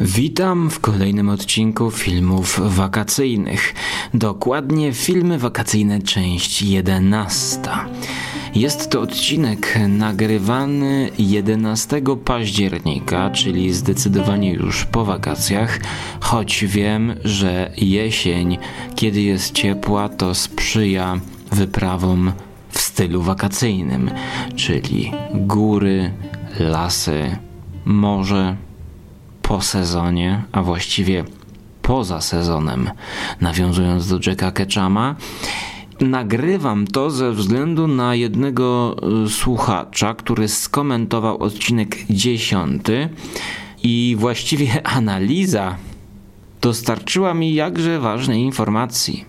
Witam w kolejnym odcinku filmów wakacyjnych. Dokładnie filmy wakacyjne, część 11. Jest to odcinek nagrywany 11 października, czyli zdecydowanie już po wakacjach, choć wiem, że jesień, kiedy jest ciepła, to sprzyja wyprawom w stylu wakacyjnym, czyli góry, lasy, morze po sezonie, a właściwie poza sezonem, nawiązując do Jacka Ketchama. Nagrywam to ze względu na jednego y, słuchacza, który skomentował odcinek 10 i właściwie analiza dostarczyła mi jakże ważnej informacji.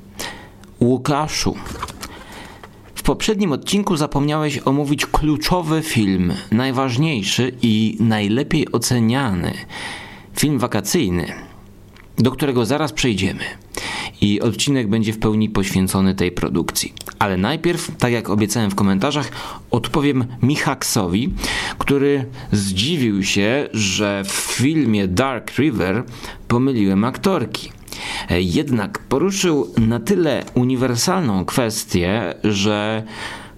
Łukaszu, w poprzednim odcinku zapomniałeś omówić kluczowy film, najważniejszy i najlepiej oceniany film wakacyjny, do którego zaraz przejdziemy. I odcinek będzie w pełni poświęcony tej produkcji. Ale najpierw, tak jak obiecałem w komentarzach, odpowiem Michaksowi, który zdziwił się, że w filmie Dark River pomyliłem aktorki. Jednak poruszył na tyle uniwersalną kwestię, że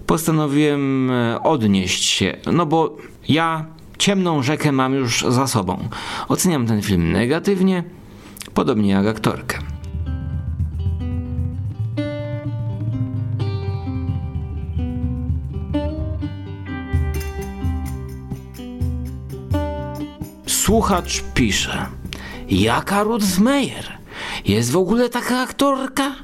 postanowiłem odnieść się, no bo ja Ciemną rzekę mam już za sobą. Oceniam ten film negatywnie, podobnie jak aktorkę. Słuchacz pisze: Jaka Ruth Meyer? Jest w ogóle taka aktorka?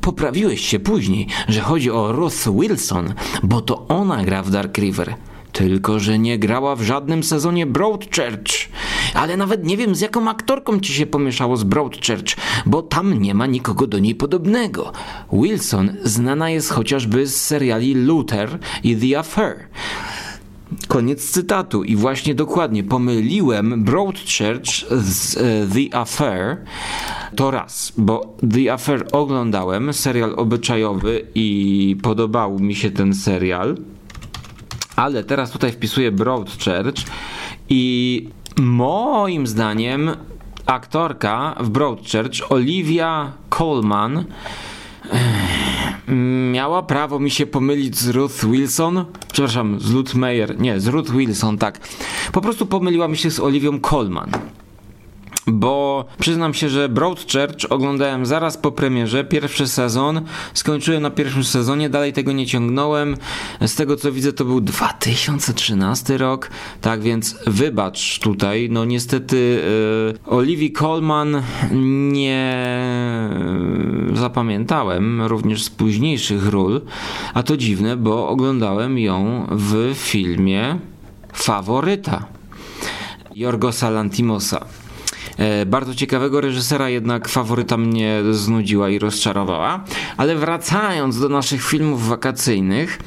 Poprawiłeś się później, że chodzi o Ruth Wilson, bo to ona gra w Dark River. Tylko, że nie grała w żadnym sezonie Broadchurch. Ale nawet nie wiem, z jaką aktorką ci się pomieszało z Broadchurch, bo tam nie ma nikogo do niej podobnego. Wilson znana jest chociażby z seriali Luther i The Affair. Koniec cytatu. I właśnie dokładnie pomyliłem Broadchurch z e, The Affair. To raz, bo The Affair oglądałem, serial obyczajowy i podobał mi się ten serial ale teraz tutaj wpisuję Broadchurch i moim zdaniem aktorka w Broadchurch, Olivia Colman, miała prawo mi się pomylić z Ruth Wilson. Przepraszam, z Ruth Meyer. Nie, z Ruth Wilson, tak. Po prostu pomyliła mi się z Olivią Colman bo przyznam się, że Broadchurch oglądałem zaraz po premierze, pierwszy sezon, skończyłem na pierwszym sezonie, dalej tego nie ciągnąłem. Z tego co widzę, to był 2013 rok, tak więc wybacz tutaj. No niestety yy, Olivia Colman nie zapamiętałem również z późniejszych ról, a to dziwne, bo oglądałem ją w filmie Faworyta Jorgosa Lantimosa. E, bardzo ciekawego reżysera, jednak faworyta mnie znudziła i rozczarowała. Ale wracając do naszych filmów wakacyjnych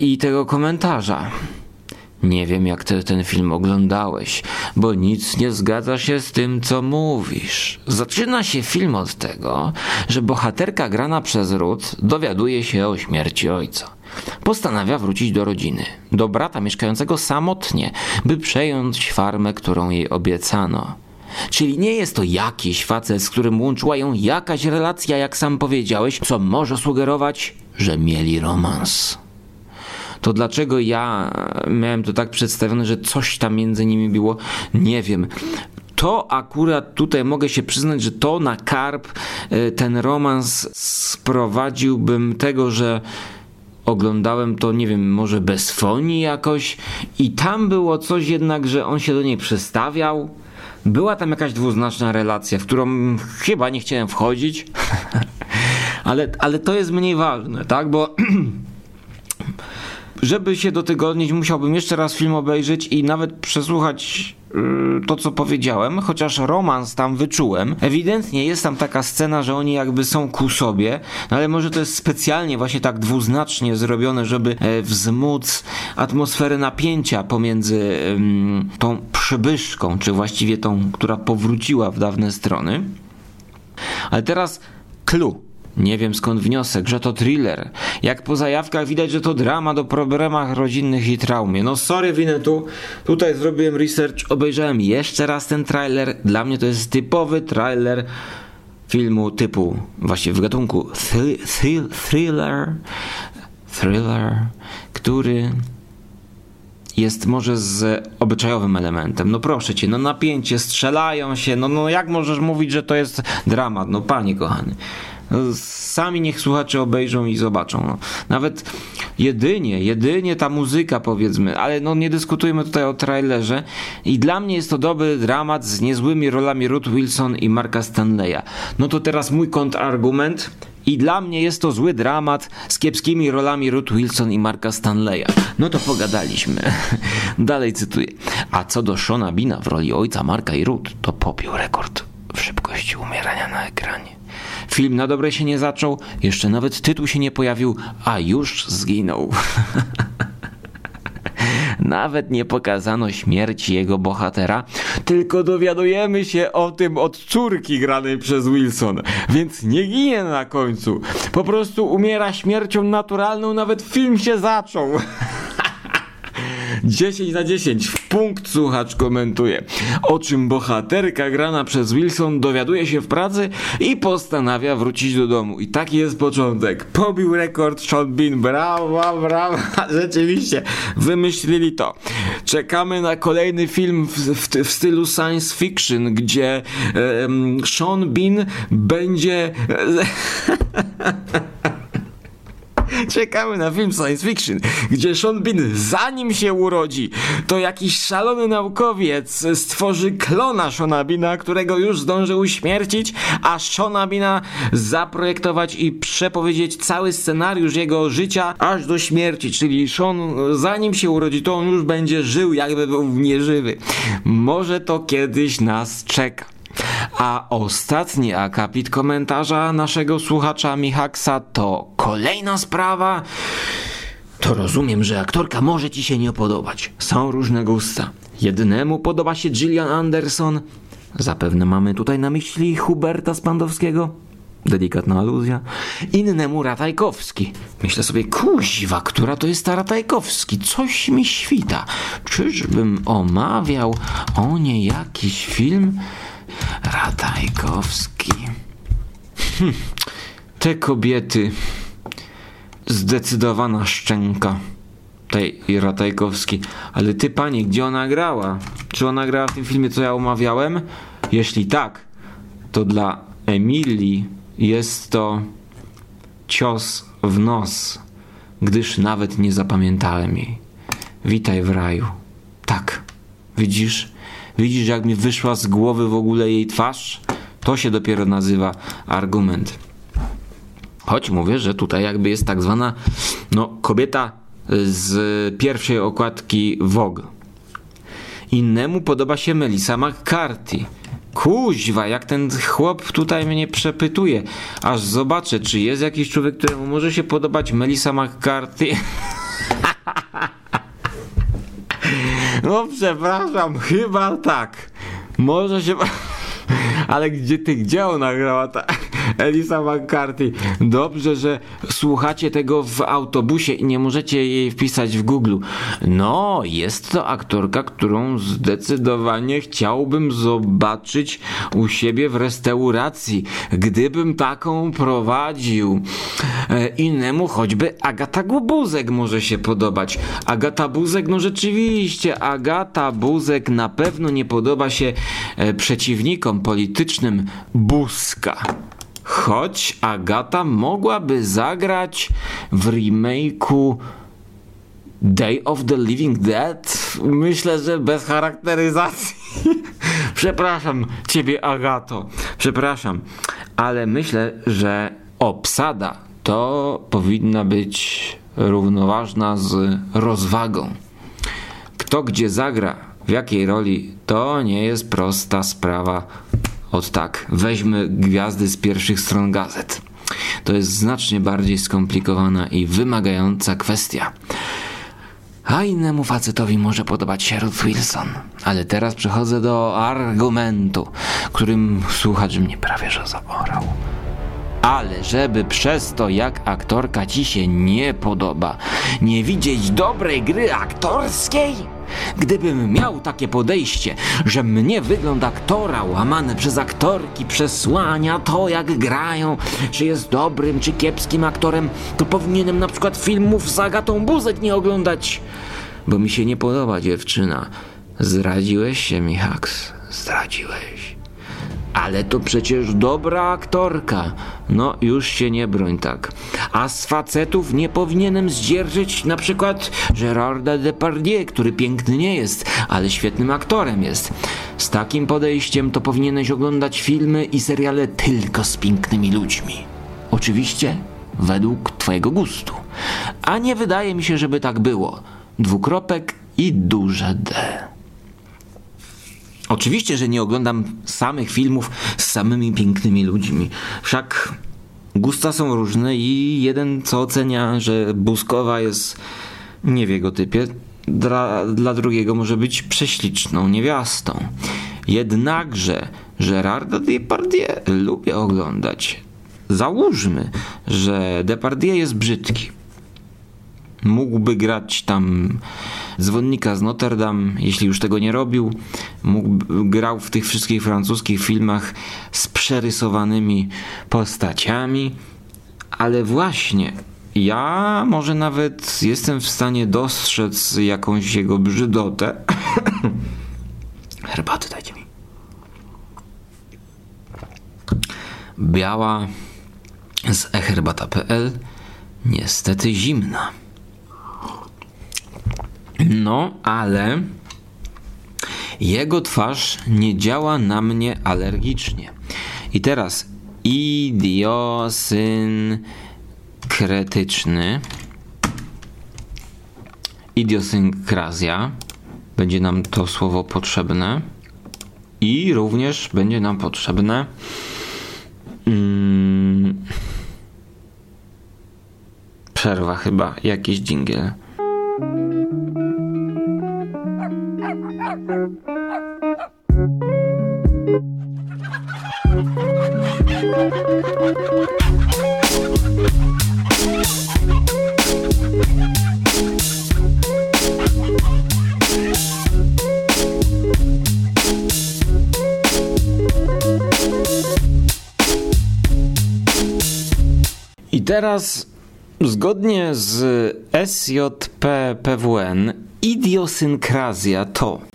i tego komentarza. Nie wiem, jak ten film oglądałeś, bo nic nie zgadza się z tym, co mówisz. Zaczyna się film od tego, że bohaterka grana przez Ruth dowiaduje się o śmierci ojca. Postanawia wrócić do rodziny, do brata mieszkającego samotnie, by przejąć farmę, którą jej obiecano. Czyli nie jest to jakiś facet, z którym łączyła ją jakaś relacja, jak sam powiedziałeś, co może sugerować, że mieli romans. To dlaczego ja miałem to tak przedstawione, że coś tam między nimi było, nie wiem to akurat tutaj mogę się przyznać, że to na karp e, ten romans sprowadziłbym tego, że oglądałem to, nie wiem, może bez fonii jakoś i tam było coś jednak, że on się do niej przestawiał była tam jakaś dwuznaczna relacja, w którą chyba nie chciałem wchodzić, ale, ale to jest mniej ważne, tak? Bo żeby się do tego odnieść, musiałbym jeszcze raz film obejrzeć i nawet przesłuchać to, co powiedziałem, chociaż romans tam wyczułem. Ewidentnie jest tam taka scena, że oni jakby są ku sobie, no ale może to jest specjalnie właśnie tak dwuznacznie zrobione, żeby e, wzmóc atmosferę napięcia pomiędzy tą przybyszką, czy właściwie tą, która powróciła w dawne strony. Ale teraz clue Nie wiem skąd wniosek, że to thriller. Jak po zajawkach widać, że to drama o problemach rodzinnych i traumie. No sorry Winetu, tutaj zrobiłem research, obejrzałem jeszcze raz ten trailer. Dla mnie to jest typowy trailer filmu typu, właśnie w gatunku thriller, thriller, który jest może z obyczajowym elementem. No proszę cię, no napięcie, strzelają się, no, no jak możesz mówić, że to jest dramat? No panie kochany. No, sami niech słuchacze obejrzą i zobaczą. No. Nawet jedynie, jedynie ta muzyka powiedzmy, ale no nie dyskutujmy tutaj o trailerze i dla mnie jest to dobry dramat z niezłymi rolami Ruth Wilson i Marka Stanleya. No to teraz mój kontrargument i dla mnie jest to zły dramat z kiepskimi rolami Ruth Wilson i Marka Stanleya. No to pogadaliśmy. Dalej cytuję. A co do Shona Bina w roli ojca Marka i Ruth, to popił rekord w szybkości umierania na ekranie. Film na dobre się nie zaczął, jeszcze nawet tytuł się nie pojawił, a już zginął. Nawet nie pokazano śmierci jego bohatera, tylko dowiadujemy się o tym od córki granej przez Wilson. Więc nie ginie na końcu. Po prostu umiera śmiercią naturalną, nawet film się zaczął. 10 na 10 w punkt słuchacz komentuje. O czym bohaterka grana przez Wilson dowiaduje się w pracy i postanawia wrócić do domu. I taki jest początek. Pobił rekord Sean Bean. Brawo, brawo. Rzeczywiście, wymyślili to. Czekamy na kolejny film w, w, w stylu science fiction, gdzie Sean Bean będzie... Czekamy na film science fiction, gdzie Sean Bean zanim się urodzi, to jakiś szalony naukowiec stworzy klona Seana Beana, którego już zdąży uśmiercić, a Seana Beana zaprojektować i przepowiedzieć cały scenariusz jego życia aż do śmierci, czyli Sean zanim się urodzi, to on już będzie żył jakby był nieżywy. Może to kiedyś nas czeka. A ostatni akapit komentarza naszego słuchacza Michaksa to kolejna sprawa. To rozumiem, że aktorka może ci się nie podobać. Są różne gusta. Jednemu podoba się Gillian Anderson. Zapewne mamy tutaj na myśli Huberta Spandowskiego. Delikatna aluzja. Innemu Ratajkowski. Myślę sobie, kuźwa, która to jest ta Ratajkowski? Coś mi świta. Czyżbym omawiał o nie jakiś film? Ratajkowski. Hm, te kobiety. Zdecydowana szczęka tej Ratajkowski. Ale ty, panie, gdzie ona grała? Czy ona grała w tym filmie, co ja omawiałem? Jeśli tak, to dla Emilii jest to cios w nos, gdyż nawet nie zapamiętałem jej. Witaj w raju. Tak, widzisz? Widzisz, jak mi wyszła z głowy w ogóle jej twarz? To się dopiero nazywa argument. Choć mówię, że tutaj jakby jest tak zwana no, kobieta z pierwszej okładki Vogue. Innemu podoba się Melissa McCarthy. Kuźwa, jak ten chłop tutaj mnie przepytuje. Aż zobaczę, czy jest jakiś człowiek, któremu może się podobać Melissa McCarthy. No przepraszam, chyba tak. Może się... Ale gdzie ty, gdzie ona grała ta Elisa McCarthy? Dobrze, że słuchacie tego w autobusie i nie możecie jej wpisać w Google. No, jest to aktorka, którą zdecydowanie chciałbym zobaczyć u siebie w restauracji, gdybym taką prowadził. E, innemu choćby Agata Buzek może się podobać. Agata Buzek, no rzeczywiście, Agata Buzek na pewno nie podoba się e, przeciwnikom politycznym Buzka. Choć Agata mogłaby zagrać w remake'u Day of the Living Dead? Myślę, że bez charakteryzacji. Przepraszam ciebie, Agato. Przepraszam. Ale myślę, że obsada to powinna być równoważna z rozwagą. Kto gdzie zagra, w jakiej roli, to nie jest prosta sprawa od tak, weźmy gwiazdy z pierwszych stron gazet. To jest znacznie bardziej skomplikowana i wymagająca kwestia. A innemu facetowi może podobać się Ruth Wilson. Ale teraz przechodzę do argumentu, którym słuchacz mnie prawie że zaborał. Ale żeby przez to, jak aktorka ci się nie podoba, nie widzieć dobrej gry aktorskiej? Gdybym miał takie podejście, że mnie wygląd aktora łamany przez aktorki przesłania to, jak grają, czy jest dobrym, czy kiepskim aktorem, to powinienem na przykład filmów z Agatą Buzek nie oglądać, bo mi się nie podoba dziewczyna. Zdradziłeś się mi, Haks, zdradziłeś. Ale to przecież dobra aktorka. No, już się nie broń tak. A z facetów nie powinienem zdzierżyć na przykład Gerarda Depardieu, który piękny nie jest, ale świetnym aktorem jest. Z takim podejściem to powinieneś oglądać filmy i seriale tylko z pięknymi ludźmi. Oczywiście według twojego gustu. A nie wydaje mi się, żeby tak było. Dwukropek i duże D. Oczywiście, że nie oglądam samych filmów z samymi pięknymi ludźmi. Wszak gusta są różne i jeden co ocenia, że Buskowa jest nie w jego typie, dla, dla drugiego może być prześliczną niewiastą. Jednakże Gerarda Depardieu lubię oglądać. Załóżmy, że Depardieu jest brzydki. Mógłby grać tam dzwonnika z Notre Dame, jeśli już tego nie robił. Mógłby, grał w tych wszystkich francuskich filmach z przerysowanymi postaciami. Ale właśnie, ja może nawet jestem w stanie dostrzec jakąś jego brzydotę. Herbaty dajcie mi. Biała z eherbata.pl niestety zimna. No, ale jego twarz nie działa na mnie alergicznie. I teraz idiosynkretyczny idiosynkrazja będzie nam to słowo potrzebne i również będzie nam potrzebne mm, przerwa chyba, jakiś dżingiel. I teraz zgodnie z SJPPWN idiosynkrazja to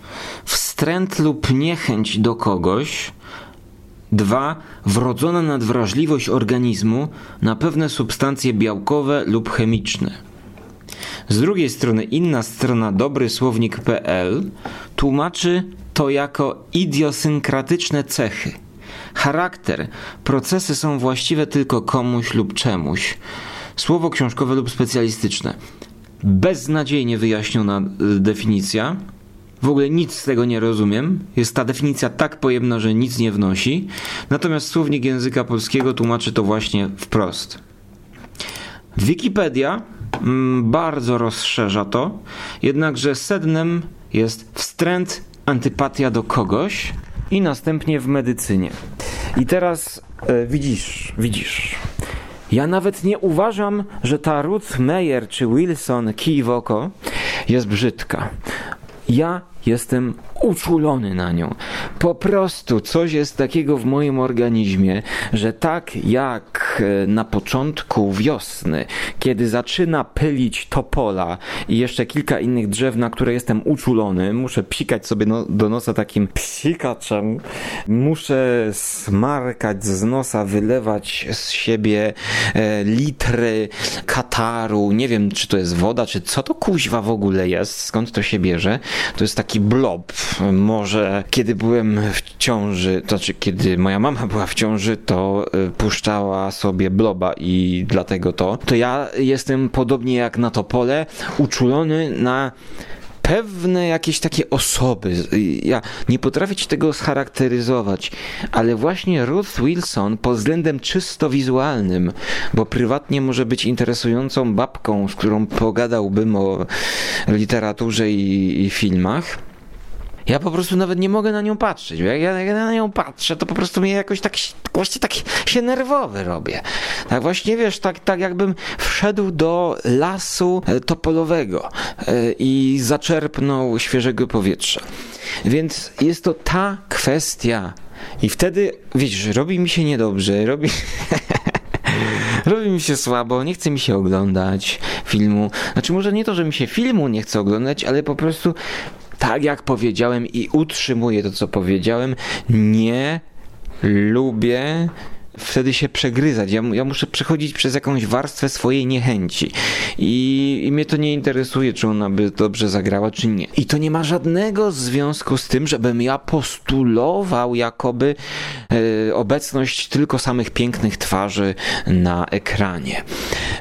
wstręt lub niechęć do kogoś, dwa wrodzona nadwrażliwość organizmu na pewne substancje białkowe lub chemiczne. Z drugiej strony inna strona dobrysłownik.pl tłumaczy to jako idiosynkratyczne cechy. Charakter. Procesy są właściwe tylko komuś lub czemuś. Słowo książkowe lub specjalistyczne. Beznadziejnie wyjaśniona y, definicja. W ogóle nic z tego nie rozumiem. Jest ta definicja tak pojemna, że nic nie wnosi. Natomiast słownik języka polskiego tłumaczy to właśnie wprost. Wikipedia mm, bardzo rozszerza to, jednakże sednem jest wstręt, antypatia do kogoś i następnie w medycynie. I teraz e, widzisz, widzisz. Ja nawet nie uważam, że ta Ruth Meyer czy Wilson kij w oko jest brzydka. Ja jestem uczulony na nią. Po prostu coś jest takiego w moim organizmie, że tak jak e, na początku wiosny, kiedy zaczyna pylić topola i jeszcze kilka innych drzew, na które jestem uczulony, muszę psikać sobie no, do nosa takim psikaczem, muszę smarkać z nosa, wylewać z siebie e, litry kataru, nie wiem czy to jest woda, czy co to kuźwa w ogóle jest, skąd to się bierze. To jest taki blob, może kiedy byłem w ciąży, to znaczy kiedy moja mama była w ciąży, to y, puszczała sobie bloba i dlatego to. To ja jestem podobnie jak na Topole, uczulony na pewne jakieś takie osoby. Ja nie potrafię ci tego scharakteryzować, ale właśnie Ruth Wilson pod względem czysto wizualnym, bo prywatnie może być interesującą babką, z którą pogadałbym o literaturze i, i filmach Ja po prostu nawet nie mogę na nią patrzeć. Jak ja, jak ja na nią patrzę, to po prostu mnie jakoś tak, właśnie tak się nerwowy robię. Tak właśnie, wiesz, tak, tak jakbym wszedł do lasu e, topolowego e, i zaczerpnął świeżego powietrza. Więc jest to ta kwestia. I wtedy, widzisz, robi mi się niedobrze, robi... robi mi się słabo, nie chce mi się oglądać filmu. Znaczy, może nie to, że mi się filmu nie chce oglądać, ale po prostu tak jak powiedziałem i utrzymuję to, co powiedziałem, nie lubię wtedy się przegryzać. Ja, ja, muszę przechodzić przez jakąś warstwę swojej niechęci. I, I mnie to nie interesuje, czy ona by dobrze zagrała, czy nie. I to nie ma żadnego związku z tym, żebym ja postulował jakoby e, obecność tylko samych pięknych twarzy na ekranie.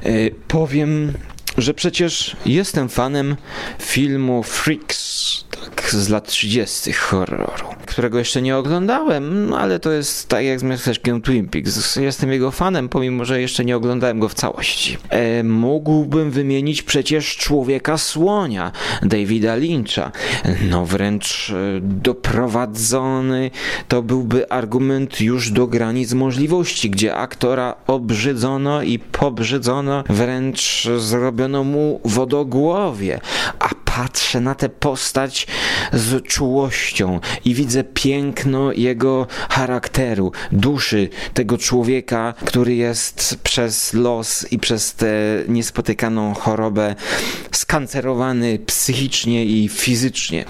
E, powiem że przecież jestem fanem filmu Freaks, z lat 30. horroru, którego jeszcze nie oglądałem, no ale to jest tak jak z miasteczkiem Twin Peaks. Jestem jego fanem, pomimo że jeszcze nie oglądałem go w całości. E, mógłbym wymienić przecież Człowieka Słonia, Davida Lyncha. No wręcz e, doprowadzony to byłby argument już do granic możliwości, gdzie aktora obrzydzono i pobrzydzono, wręcz zrobiono mu wodogłowie, a patrzę na tę postać z czułością i widzę piękno jego charakteru, duszy tego człowieka, który jest przez los i przez tę niespotykaną chorobę skancerowany psychicznie i fizycznie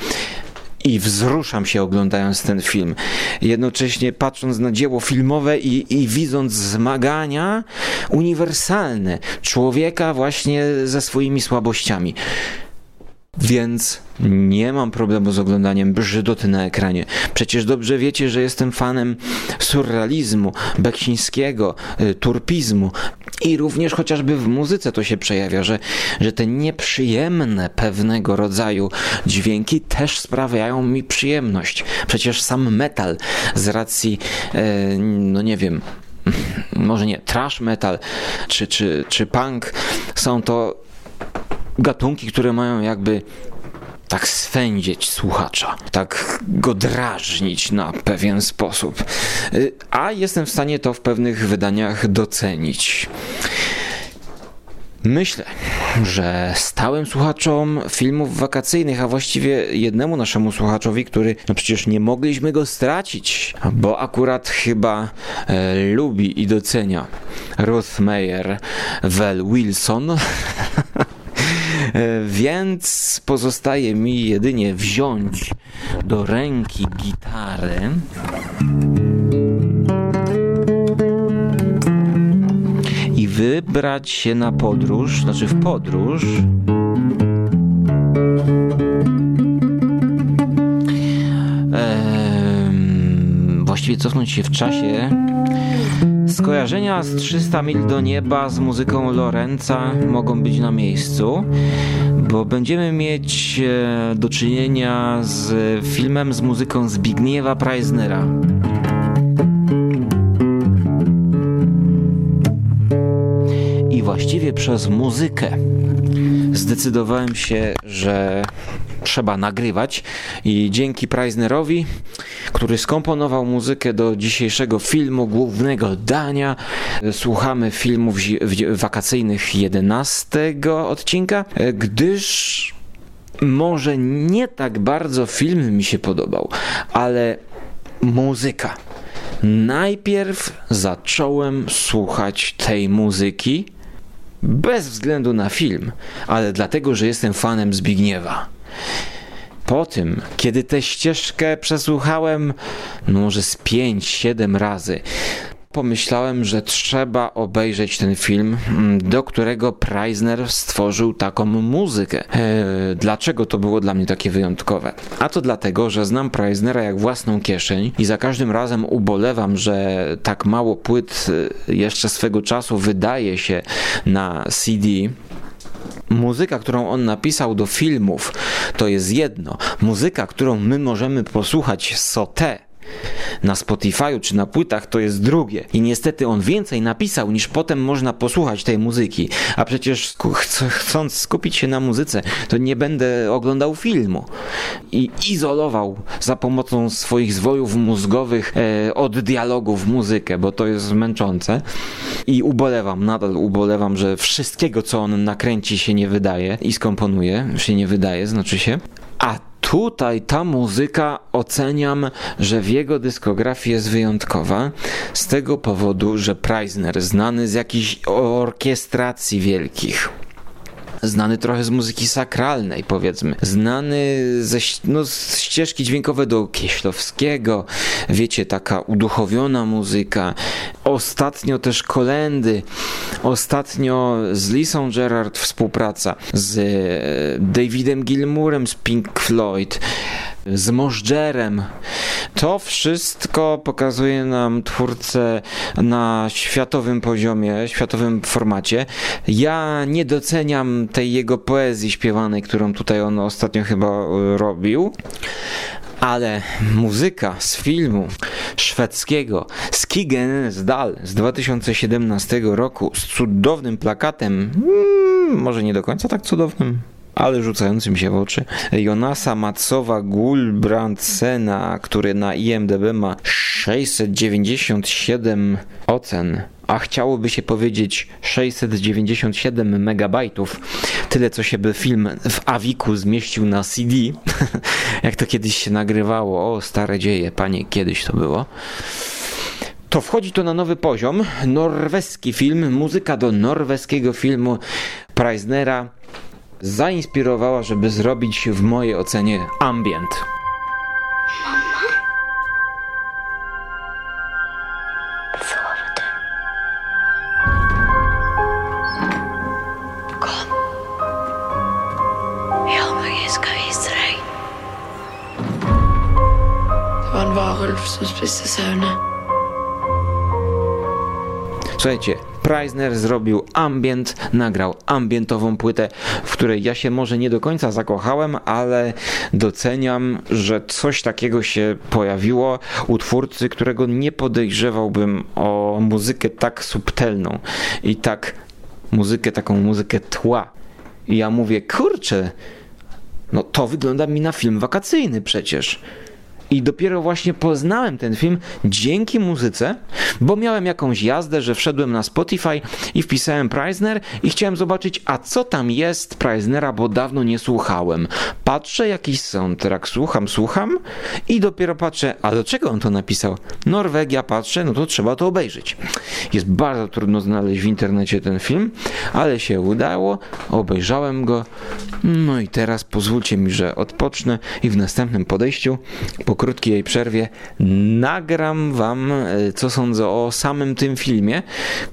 i wzruszam się oglądając ten film. Jednocześnie patrząc na dzieło filmowe i, i widząc zmagania uniwersalne człowieka właśnie ze swoimi słabościami. Więc nie mam problemu z oglądaniem brzydoty na ekranie. Przecież dobrze wiecie, że jestem fanem surrealizmu, Beksińskiego, y, turpizmu i również chociażby w muzyce to się przejawia, że, że te nieprzyjemne pewnego rodzaju dźwięki też sprawiają mi przyjemność. Przecież sam metal z racji, e, no nie wiem, może nie, trash metal czy, czy, czy punk są to gatunki, które mają jakby tak swędzić słuchacza, tak go drażnić na pewien sposób. Y, a jestem w stanie to w pewnych wydaniach docenić. Myślę, że stałym słuchaczom filmów wakacyjnych, a właściwie jednemu naszemu słuchaczowi, który no przecież nie mogliśmy go stracić, bo akurat chyba e, lubi i docenia Ruth Meyer Well Wilson. E, więc pozostaje mi jedynie wziąć do ręki gitarę. I wybrać się na podróż, znaczy w podróż. Właściwie cofnąć się w czasie Skojarzenia z 300 mil do nieba z muzyką Lorenza mogą być na miejscu, bo będziemy mieć e, do czynienia z filmem z muzyką Zbigniewa Preisnera. I właściwie przez muzykę zdecydowałem się, że trzeba nagrywać i dzięki Preisnerowi, który skomponował muzykę do dzisiejszego filmu, głównego dania, słuchamy filmów wakacyjnych 11 odcinka, gdyż może nie tak bardzo film mi się podobał, ale muzyka. Najpierw zacząłem słuchać tej muzyki bez względu na film, ale dlatego, że jestem fanem Zbigniewa. Po tym, kiedy tę ścieżkę przesłuchałem, no może z 5-7 razy, pomyślałem, że trzeba obejrzeć ten film, do którego Preisner stworzył taką muzykę. Eee, dlaczego to było dla mnie takie wyjątkowe? A to dlatego, że znam Preisnera jak własną kieszeń i za każdym razem ubolewam, że tak mało płyt e, jeszcze swego czasu wydaje się na CD, Muzyka, którą on napisał do filmów, to jest jedno. Muzyka, którą my możemy posłuchać Sote, Na Spotify'u czy na płytach to jest drugie. I niestety on więcej napisał niż potem można posłuchać tej muzyki. A przecież chcąc skupić się na muzyce, to nie będę oglądał filmu. I izolował za pomocą swoich zwojów mózgowych e, od dialogów muzykę, bo to jest męczące. I ubolewam, nadal ubolewam, że wszystkiego, co on nakręci, się nie wydaje i skomponuje, się nie wydaje, znaczy się. A tutaj ta muzyka oceniam, że w jego dyskografii jest wyjątkowa z tego powodu, że Preisner, znany z jakichś orkiestracji wielkich, znany trochę z muzyki sakralnej, powiedzmy, znany ze no, z ścieżki dźwiękowe do Kieślowskiego, wiecie, taka uduchowiona muzyka. Ostatnio też kolendy, ostatnio z Lisą Gerard współpraca, z e, Davidem Gilmourem z Pink Floyd z Możdżerem. To wszystko pokazuje nam twórcę na światowym poziomie, światowym formacie. Ja nie doceniam tej jego poezji śpiewanej, którą tutaj on ostatnio chyba e, robił. Ale muzyka z filmu szwedzkiego Skigen z Dal z 2017 roku z cudownym plakatem, hmm, może nie do końca tak cudownym, ale rzucającym się w oczy. Jonasa Matsowa Gulbrandsena, który na IMDB ma 697 ocen, a chciałoby się powiedzieć 697 megabajtów. Tyle, co się by film w Awiku zmieścił na CD, jak to kiedyś się nagrywało. O, stare dzieje, panie, kiedyś to było to wchodzi to na nowy poziom. Norweski film, muzyka do norweskiego filmu Preisnera zainspirowała, żeby zrobić w mojej ocenie ambient. Słuchajcie, Preisner zrobił ambient, nagrał ambientową płytę, w której ja się może nie do końca zakochałem, ale doceniam, że coś takiego się pojawiło u twórcy, którego nie podejrzewałbym o muzykę tak subtelną i tak muzykę, taką muzykę tła. I ja mówię, kurczę, no to wygląda mi na film wakacyjny przecież. I dopiero właśnie poznałem ten film dzięki muzyce, bo miałem jakąś jazdę, że wszedłem na Spotify i wpisałem Preisner i chciałem zobaczyć, a co tam jest Preisnera, bo dawno nie słuchałem. Patrzę, jakiś soundtrack, słucham, słucham i dopiero patrzę, a do czego on to napisał? Norwegia, patrzę, no to trzeba to obejrzeć. Jest bardzo trudno znaleźć w internecie ten film, ale się udało, obejrzałem go, no i teraz pozwólcie mi, że odpocznę i w następnym podejściu po krótkiej przerwie nagram Wam, e, co sądzę o samym tym filmie,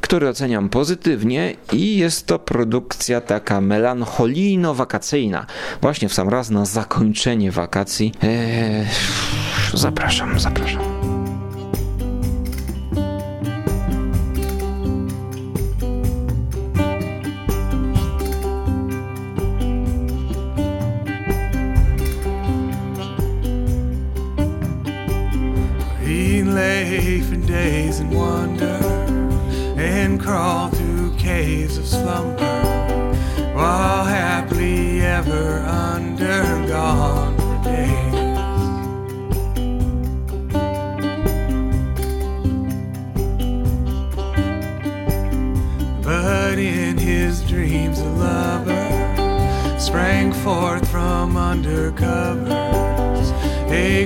który oceniam pozytywnie i jest to produkcja taka melancholijno-wakacyjna. Właśnie w sam raz na zakończenie wakacji. Eee, zapraszam, zapraszam.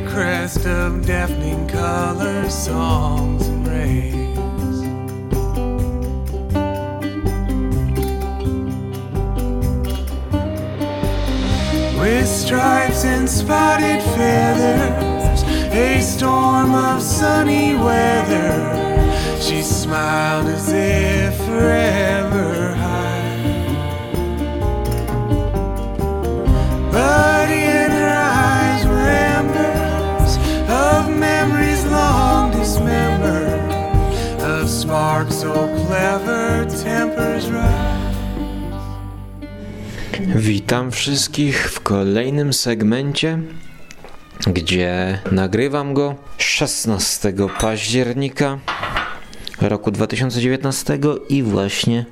Crest of deafening colors, songs, and rays. With stripes and spotted feathers, a storm of sunny weather, she smiled as if forever high. But Witam wszystkich w kolejnym segmencie gdzie nagrywam go 16 października roku 2019 i właśnie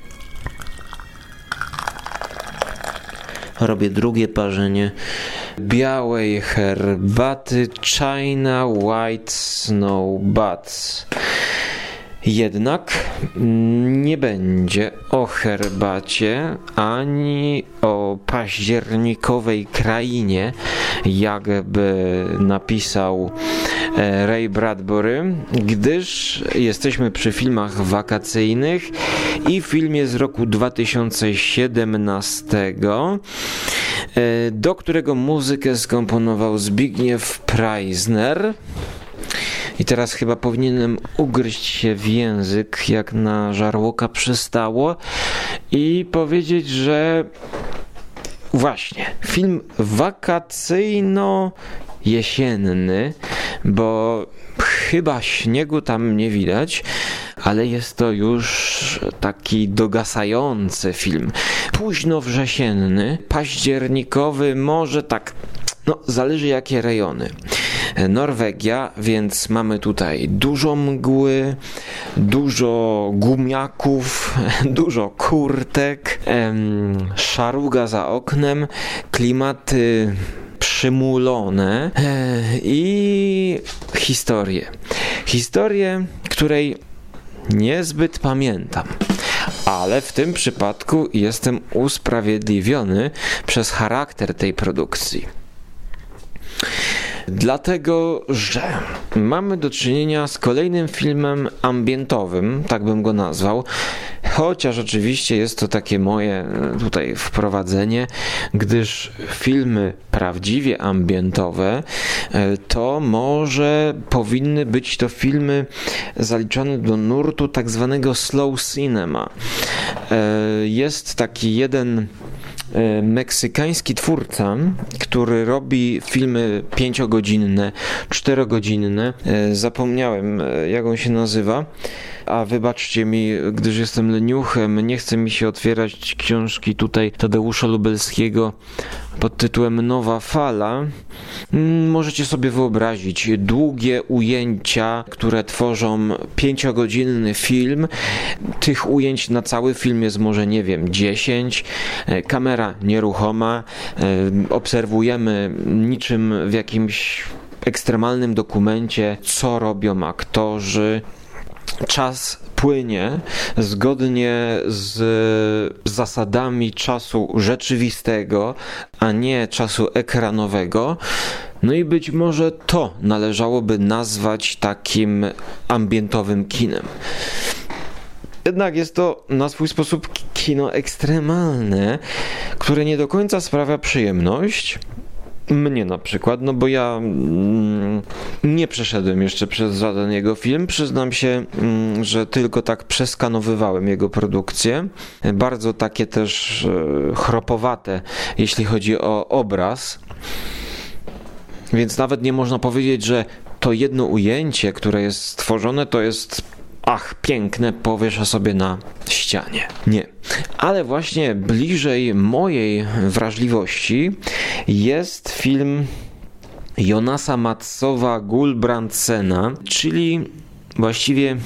robię drugie parzenie białej herbaty China White Snow Buds. Jednak nie będzie o herbacie ani o październikowej krainie, jakby napisał e, Ray Bradbury, gdyż jesteśmy przy filmach wakacyjnych i filmie z roku 2017, e, do którego muzykę skomponował Zbigniew Preisner. I teraz chyba powinienem ugryźć się w język, jak na żarłoka przystało, i powiedzieć, że właśnie film wakacyjno-jesienny, bo chyba śniegu tam nie widać, ale jest to już taki dogasający film. Późno wrzesienny, październikowy, może tak, no zależy jakie rejony. Norwegia, więc mamy tutaj dużo mgły, dużo gumiaków, dużo kurtek, szaruga za oknem, klimaty przymulone e, i historię. Historię, której niezbyt pamiętam. Ale w tym przypadku jestem usprawiedliwiony przez charakter tej produkcji. Dlatego, że mamy do czynienia z kolejnym filmem ambientowym, tak bym go nazwał, chociaż oczywiście jest to takie moje e, tutaj wprowadzenie, gdyż filmy prawdziwie ambientowe e, to może powinny być to filmy zaliczane do nurtu tak zwanego slow cinema. E, jest taki jeden meksykański twórca, który robi filmy pięciogodzinne, czterogodzinne. E, zapomniałem, e, jak on się nazywa a wybaczcie mi, gdyż jestem leniuchem, nie chce mi się otwierać książki tutaj Tadeusza Lubelskiego pod tytułem Nowa Fala. Mm, możecie sobie wyobrazić długie ujęcia, które tworzą pięciogodzinny film. Tych ujęć na cały film jest może, nie wiem, 10. E, kamera nieruchoma. E, obserwujemy niczym w jakimś ekstremalnym dokumencie, co robią aktorzy, czas płynie zgodnie z zasadami czasu rzeczywistego, a nie czasu ekranowego. No i być może to należałoby nazwać takim ambientowym kinem. Jednak jest to na swój sposób kino ekstremalne, które nie do końca sprawia przyjemność, mnie na przykład, no bo ja mm, nie przeszedłem jeszcze przez żaden jego film. Przyznam się, mm, że tylko tak przeskanowywałem jego produkcje. Bardzo takie też e, chropowate, jeśli chodzi o obraz. Więc nawet nie można powiedzieć, że to jedno ujęcie, które jest stworzone, to jest ach, piękne, powieszę sobie na ścianie. Nie. Ale właśnie bliżej mojej wrażliwości jest film Jonasa Matsowa Gulbrandsena, czyli właściwie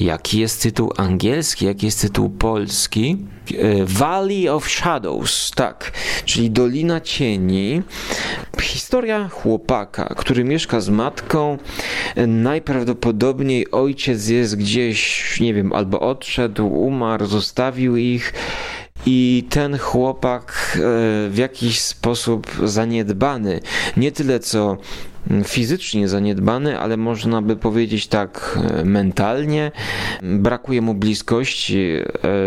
Jaki jest tytuł angielski, jaki jest tytuł polski? E, Valley of Shadows, tak, czyli Dolina Cieni. Historia chłopaka, który mieszka z matką. Najprawdopodobniej ojciec jest gdzieś, nie wiem, albo odszedł, umarł, zostawił ich. I ten chłopak e, w jakiś sposób zaniedbany, nie tyle co fizycznie zaniedbany, ale można by powiedzieć tak e, mentalnie. Brakuje mu bliskości.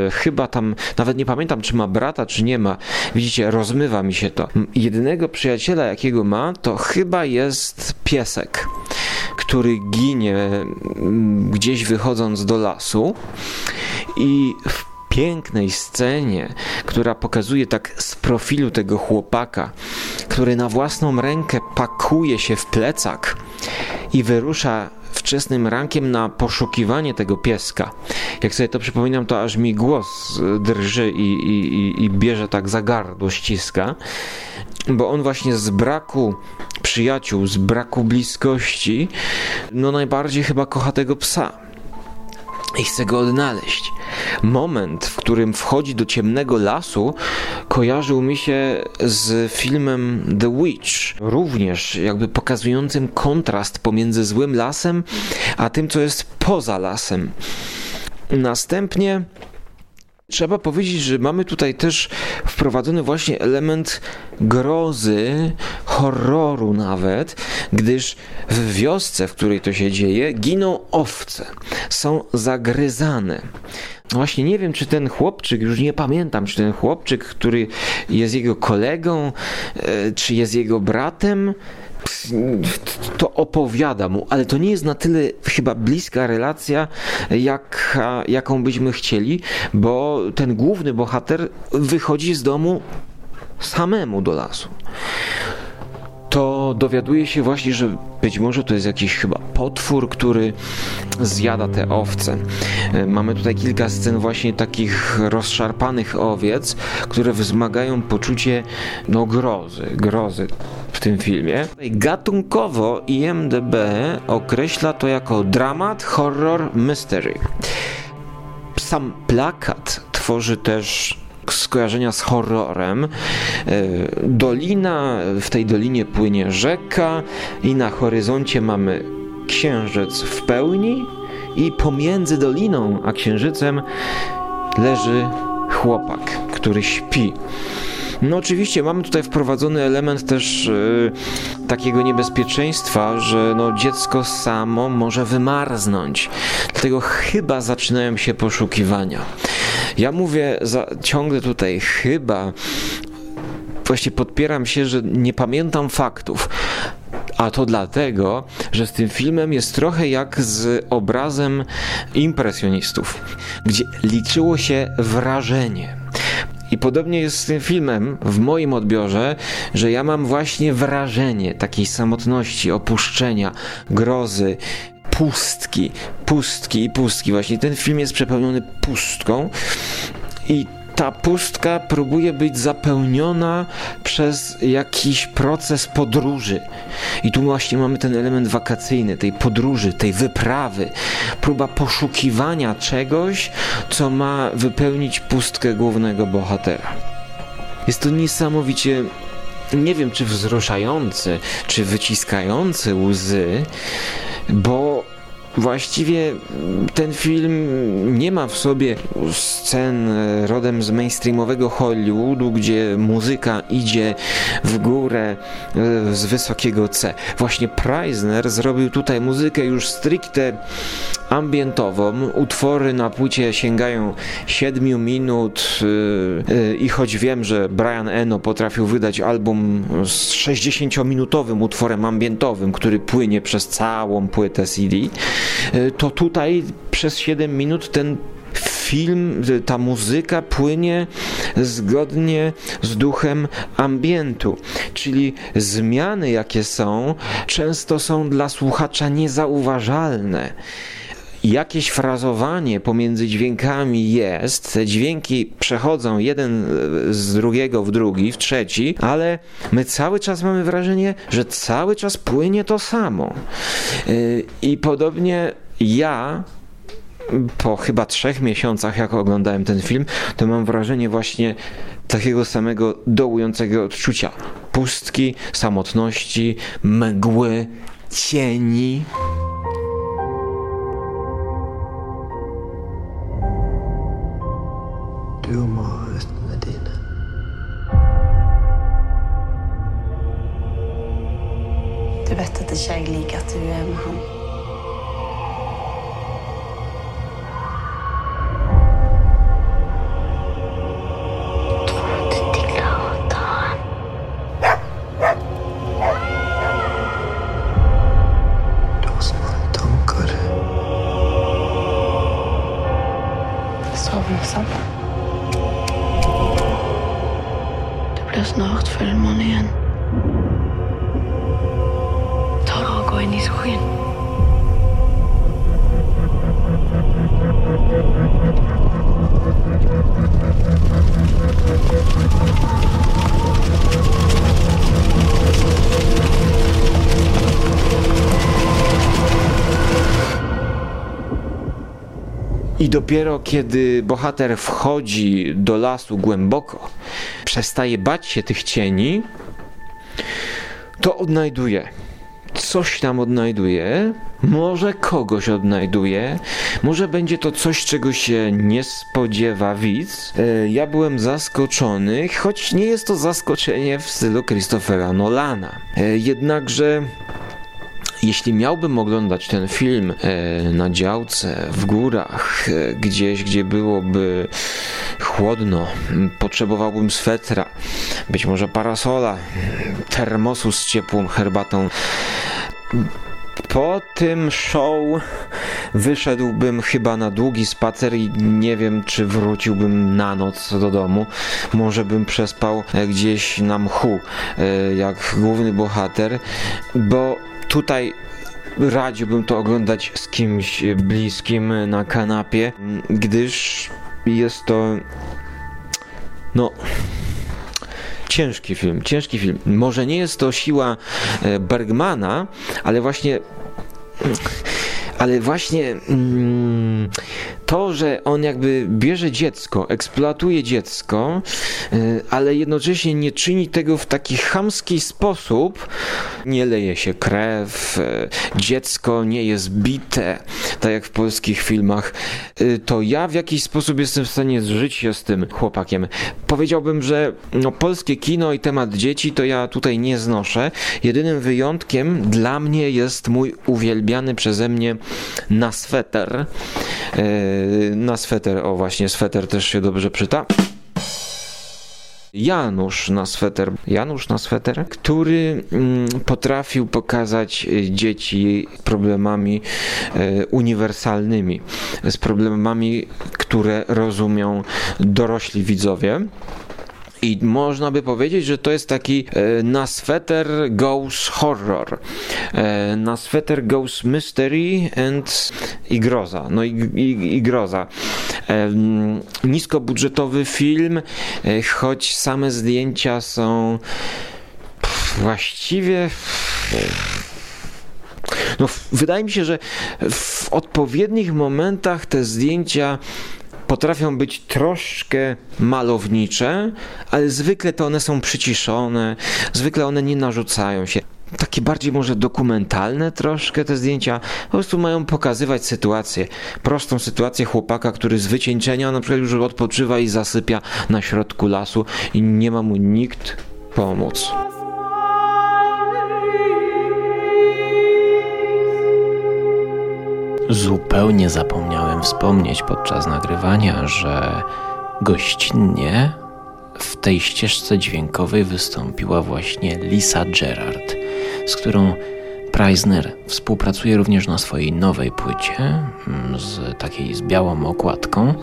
E, chyba tam, nawet nie pamiętam, czy ma brata, czy nie ma. Widzicie, rozmywa mi się to. Jedynego przyjaciela, jakiego ma, to chyba jest piesek, który ginie gdzieś wychodząc do lasu i w pięknej scenie, która pokazuje tak z profilu tego chłopaka, który na własną rękę pakuje się w plecak i wyrusza wczesnym rankiem na poszukiwanie tego pieska. Jak sobie to przypominam, to aż mi głos drży i, i, i bierze tak za gardło, ściska, bo on właśnie z braku przyjaciół z braku bliskości, no najbardziej chyba kocha tego psa i chce go odnaleźć. Moment, w którym wchodzi do ciemnego lasu, kojarzył mi się z filmem The Witch, również jakby pokazującym kontrast pomiędzy złym lasem, a tym, co jest poza lasem. Następnie Trzeba powiedzieć, że mamy tutaj też wprowadzony właśnie element grozy, horroru nawet, gdyż w wiosce, w której to się dzieje, giną owce, są zagryzane. Właśnie nie wiem, czy ten chłopczyk, już nie pamiętam, czy ten chłopczyk, który jest jego kolegą, e, czy jest jego bratem, to opowiada mu, ale to nie jest na tyle chyba bliska relacja, jak, jaką byśmy chcieli, bo ten główny bohater wychodzi z domu samemu do lasu to dowiaduje się właśnie, że być może to jest jakiś chyba potwór, który zjada te owce. E, mamy tutaj kilka scen właśnie takich rozszarpanych owiec, które wzmagają poczucie no grozy, grozy w tym filmie. Gatunkowo IMDB określa to jako dramat, horror, mystery. Sam plakat tworzy też skojarzenia z horrorem. E, dolina, w tej dolinie płynie rzeka i na horyzoncie mamy księżyc w pełni i pomiędzy doliną a księżycem leży chłopak, który śpi. No oczywiście mamy tutaj wprowadzony element też yy, takiego niebezpieczeństwa, że no dziecko samo może wymarznąć. Dlatego chyba zaczynają się poszukiwania. Ja mówię za, ciągle tutaj chyba, właśnie podpieram się, że nie pamiętam faktów. A to dlatego, że z tym filmem jest trochę jak z obrazem impresjonistów, gdzie liczyło się wrażenie. I podobnie jest z tym filmem w moim odbiorze, że ja mam właśnie wrażenie takiej samotności, opuszczenia, grozy, pustki, pustki i pustki. Właśnie ten film jest przepełniony pustką i ta pustka próbuje być zapełniona przez jakiś proces podróży. I tu właśnie mamy ten element wakacyjny, tej podróży, tej wyprawy, próba poszukiwania czegoś, co ma wypełnić pustkę głównego bohatera. Jest to niesamowicie nie wiem czy wzruszający, czy wyciskający łzy, bo Właściwie ten film nie ma w sobie scen rodem z mainstreamowego Hollywoodu, gdzie muzyka idzie w górę e, z wysokiego C. Właśnie Preisner zrobił tutaj muzykę już stricte ambientową. Utwory na płycie sięgają 7 minut e, e, i choć wiem, że Brian Eno potrafił wydać album z 60-minutowym utworem ambientowym, który płynie przez całą płytę CD, to tutaj przez 7 minut ten film, ta muzyka płynie zgodnie z duchem ambientu, czyli zmiany jakie są, często są dla słuchacza niezauważalne jakieś frazowanie pomiędzy dźwiękami jest, te dźwięki przechodzą jeden z drugiego w drugi, w trzeci, ale my cały czas mamy wrażenie, że cały czas płynie to samo. E, I podobnie ja po chyba trzech miesiącach, jak oglądałem ten film, to mam wrażenie właśnie takiego samego dołującego odczucia pustki, samotności, mgły, cieni. Du vet inte tjejlig att du är med honom. Dopiero kiedy bohater wchodzi do lasu głęboko, przestaje bać się tych cieni, to odnajduje coś tam odnajduje, może kogoś odnajduje, może będzie to coś, czego się nie spodziewa widz. E, ja byłem zaskoczony, choć nie jest to zaskoczenie w stylu Christophera Nolana. E, jednakże jeśli miałbym oglądać ten film e, na działce, w górach, e, gdzieś, gdzie byłoby chłodno, potrzebowałbym swetra, być może parasola, termosu z ciepłą herbatą. Po tym show wyszedłbym chyba na długi spacer i nie wiem, czy wróciłbym na noc do domu. Może bym przespał gdzieś na mchu, e, jak główny bohater, bo tutaj radziłbym to oglądać z kimś bliskim na kanapie, gdyż jest to no ciężki film, ciężki film. Może nie jest to siła e, Bergmana, ale właśnie ale właśnie mm, to, że on jakby bierze dziecko, eksploatuje dziecko, y, ale jednocześnie nie czyni tego w taki chamski sposób, nie leje się krew, y, dziecko nie jest bite, tak jak w polskich filmach, y, to ja w jakiś sposób jestem w stanie zżyć się z tym chłopakiem. Powiedziałbym, że no, polskie kino i temat dzieci to ja tutaj nie znoszę. Jedynym wyjątkiem dla mnie jest mój uwielbiany przeze mnie na sweter na sweter, o właśnie, sweter też się dobrze przyta. Janusz na sweter, Janusz na sweter, który mm, potrafił pokazać e, dzieci problemami e, uniwersalnymi, z problemami, które rozumią dorośli widzowie. I można by powiedzieć, że to jest taki e, na sweter goes horror, e, na sweter goes mystery and i groza. No i, i, i groza. E, niskobudżetowy film, e, choć same zdjęcia są pff, właściwie. No, wydaje mi się, że w odpowiednich momentach te zdjęcia potrafią być troszkę malownicze, ale zwykle to one są przyciszone, zwykle one nie narzucają się. Takie bardziej może dokumentalne troszkę te zdjęcia, po prostu mają pokazywać sytuację. Prostą sytuację chłopaka, który z wycieńczenia na przykład już odpoczywa i zasypia na środku lasu i nie ma mu nikt pomóc. Zupełnie zapomniałem wspomnieć podczas nagrywania, że gościnnie w tej ścieżce dźwiękowej wystąpiła właśnie Lisa Gerard, z którą Preisner współpracuje również na swojej nowej płycie, mm, z takiej z białą okładką,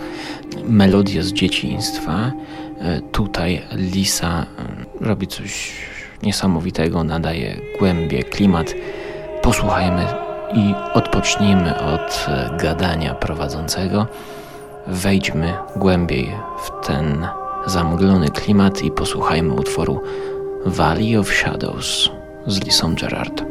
melodie z dzieciństwa. E, tutaj Lisa mm, robi coś niesamowitego, nadaje głębie, klimat. Posłuchajmy i odpocznijmy od e, gadania prowadzącego. Wejdźmy głębiej w ten zamglony klimat i posłuchajmy utworu Valley of Shadows z Lisą Gerard.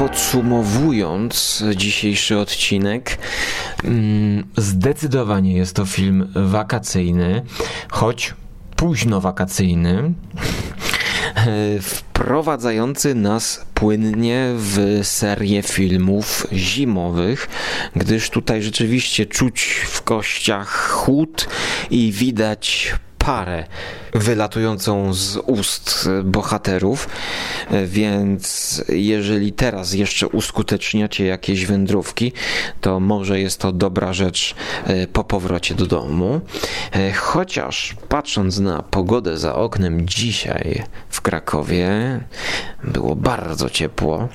Podsumowując dzisiejszy odcinek, mm, zdecydowanie jest to film wakacyjny, choć późno wakacyjny. wprowadzający nas płynnie w serię filmów zimowych, gdyż tutaj rzeczywiście czuć w kościach chłód i widać parę wylatującą z ust bohaterów, więc jeżeli teraz jeszcze uskuteczniacie jakieś wędrówki, to może jest to dobra rzecz e, po powrocie do domu. E, chociaż patrząc na pogodę za oknem dzisiaj w Krakowie, było bardzo ciepło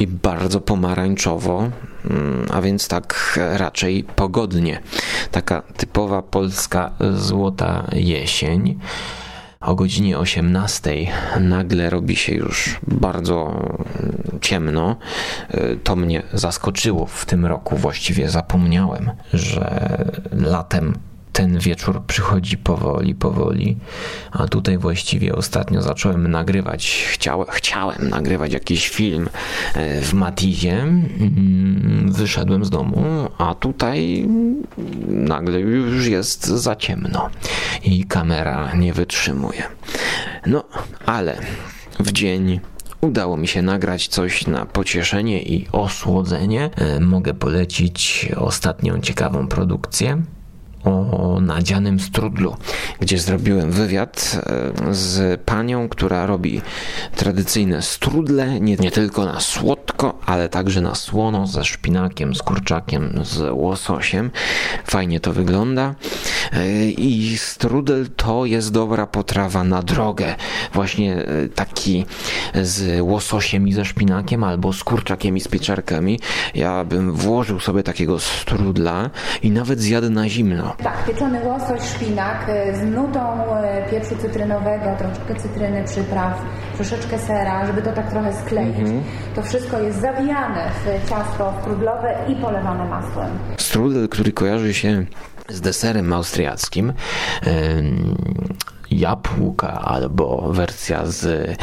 i bardzo pomarańczowo, mm, a więc tak raczej pogodnie. Taka typowa polska złota jesień. O godzinie 18 nagle robi się już bardzo ciemno. To mnie zaskoczyło w tym roku. Właściwie zapomniałem, że latem ten wieczór przychodzi powoli, powoli, a tutaj właściwie ostatnio zacząłem nagrywać, chciałem, chciałem nagrywać jakiś film e, w Matizie, mm, wyszedłem z domu, a tutaj nagle już jest za ciemno i kamera nie wytrzymuje. No, ale w dzień udało mi się nagrać coś na pocieszenie i osłodzenie. E, mogę polecić ostatnią ciekawą produkcję o nadzianym strudlu, gdzie zrobiłem wywiad e, z panią, która robi tradycyjne strudle, nie, nie tylko na słodko, ale także na słono, ze szpinakiem, z kurczakiem, z łososiem. Fajnie to wygląda. E, I strudel to jest dobra potrawa na drogę. Właśnie e, taki z łososiem i ze szpinakiem, albo z kurczakiem i z pieczarkami. Ja bym włożył sobie takiego strudla i nawet zjadł na zimno. Tak, pieczony łosoś, szpinak y, z nutą y, pieprzu cytrynowego, troszeczkę cytryny, przypraw, troszeczkę sera, żeby to tak trochę skleić. Mhm. To wszystko jest zawijane w ciasto strudlowe i polewane masłem. Strudel, który kojarzy się z deserem austriackim, jabłka albo wersja z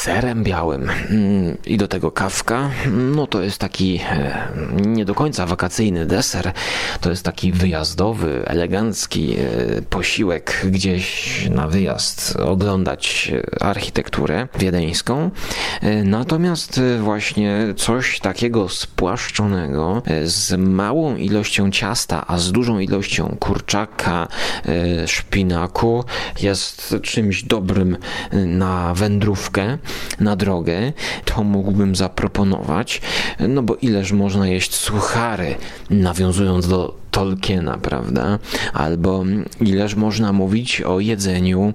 serem białym. Mm, i do tego kawka, no to jest taki e, nie do końca wakacyjny deser, to jest taki wyjazdowy, elegancki e, posiłek gdzieś na wyjazd oglądać architekturę wiedeńską. E, natomiast właśnie coś takiego spłaszczonego z małą ilością ciasta, a z dużą ilością kurczaka, szpinaku jest czymś dobrym na wędrówkę na drogę, to mógłbym zaproponować, no bo ileż można jeść suchary, nawiązując do Tolkiena, prawda? Albo ileż można mówić o jedzeniu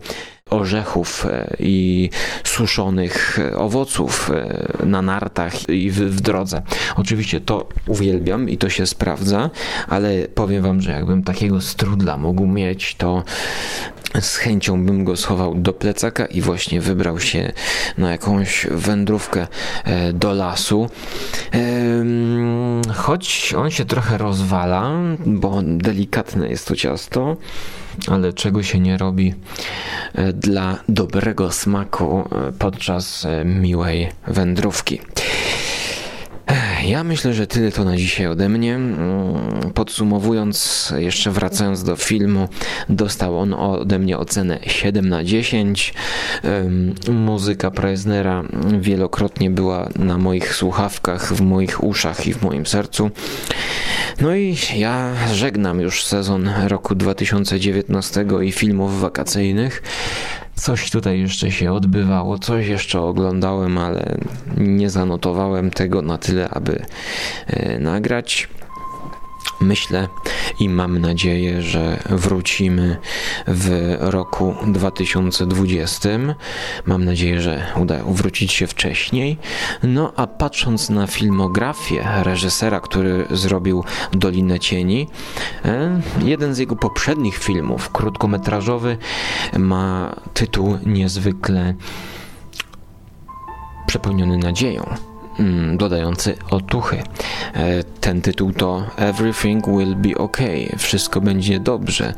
orzechów e, i suszonych owoców e, na nartach i w, w, drodze. Oczywiście to uwielbiam i to się sprawdza, ale powiem wam, że jakbym takiego strudla mógł mieć, to z chęcią bym go schował do plecaka i właśnie wybrał się na jakąś wędrówkę e, do lasu. Choć on się trochę rozwala, bo delikatne jest to ciasto, ale czego się nie robi e, dla dobrego smaku e, podczas miłej wędrówki. Ja myślę, że tyle to na dzisiaj ode mnie. Mm, podsumowując, jeszcze wracając do filmu, dostał on ode mnie ocenę 7 na 10. Muzyka Preisnera wielokrotnie była na moich słuchawkach, w moich uszach i w moim sercu. No i ja żegnam już sezon roku 2019 i filmów wakacyjnych. Coś tutaj jeszcze się odbywało, coś jeszcze oglądałem, ale nie zanotowałem tego na tyle, aby e, nagrać. Myślę i mam nadzieję, że wrócimy w roku 2020. Mam nadzieję, że uda wrócić się wcześniej. No a patrząc na filmografię reżysera, który zrobił Dolinę Cieni, e, jeden z jego poprzednich filmów, krótkometrażowy, ma tytuł niezwykle przepełniony nadzieją. Mm, dodający otuchy. E, ten tytuł to Everything Will Be Okay, wszystko będzie dobrze.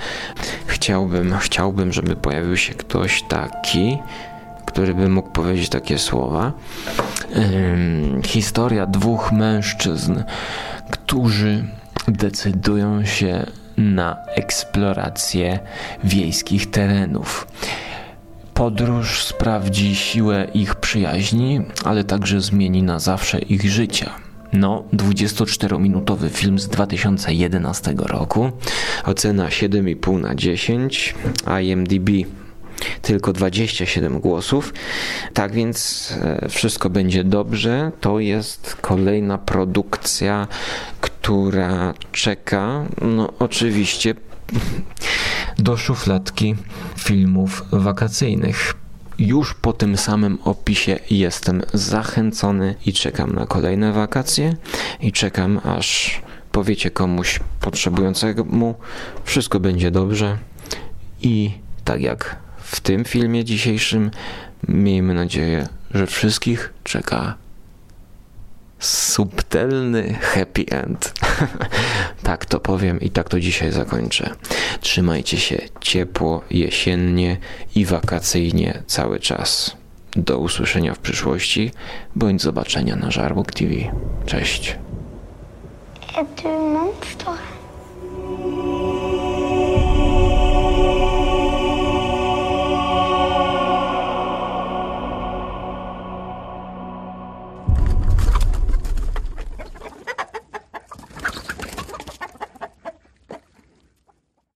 Chciałbym, chciałbym, żeby pojawił się ktoś taki, który by mógł powiedzieć takie słowa. Historia dwóch mężczyzn, którzy decydują się na eksplorację wiejskich terenów Podróż sprawdzi siłę ich przyjaźni, ale także zmieni na zawsze ich życia. No, 24-minutowy film z 2011 roku. Ocena 7,5 na 10. IMDb tylko 27 głosów. Tak więc e, wszystko będzie dobrze. To jest kolejna produkcja, która czeka, no oczywiście, do szufladki filmów wakacyjnych. Już po tym samym opisie jestem zachęcony i czekam na kolejne wakacje i czekam aż powiecie komuś potrzebującemu, wszystko będzie dobrze i tak jak w tym filmie dzisiejszym, miejmy nadzieję, że wszystkich czeka subtelny happy end. tak to powiem i tak to dzisiaj zakończę. Trzymajcie się ciepło, jesiennie i wakacyjnie cały czas. Do usłyszenia w przyszłości, bądź zobaczenia na Żarłok TV. Cześć.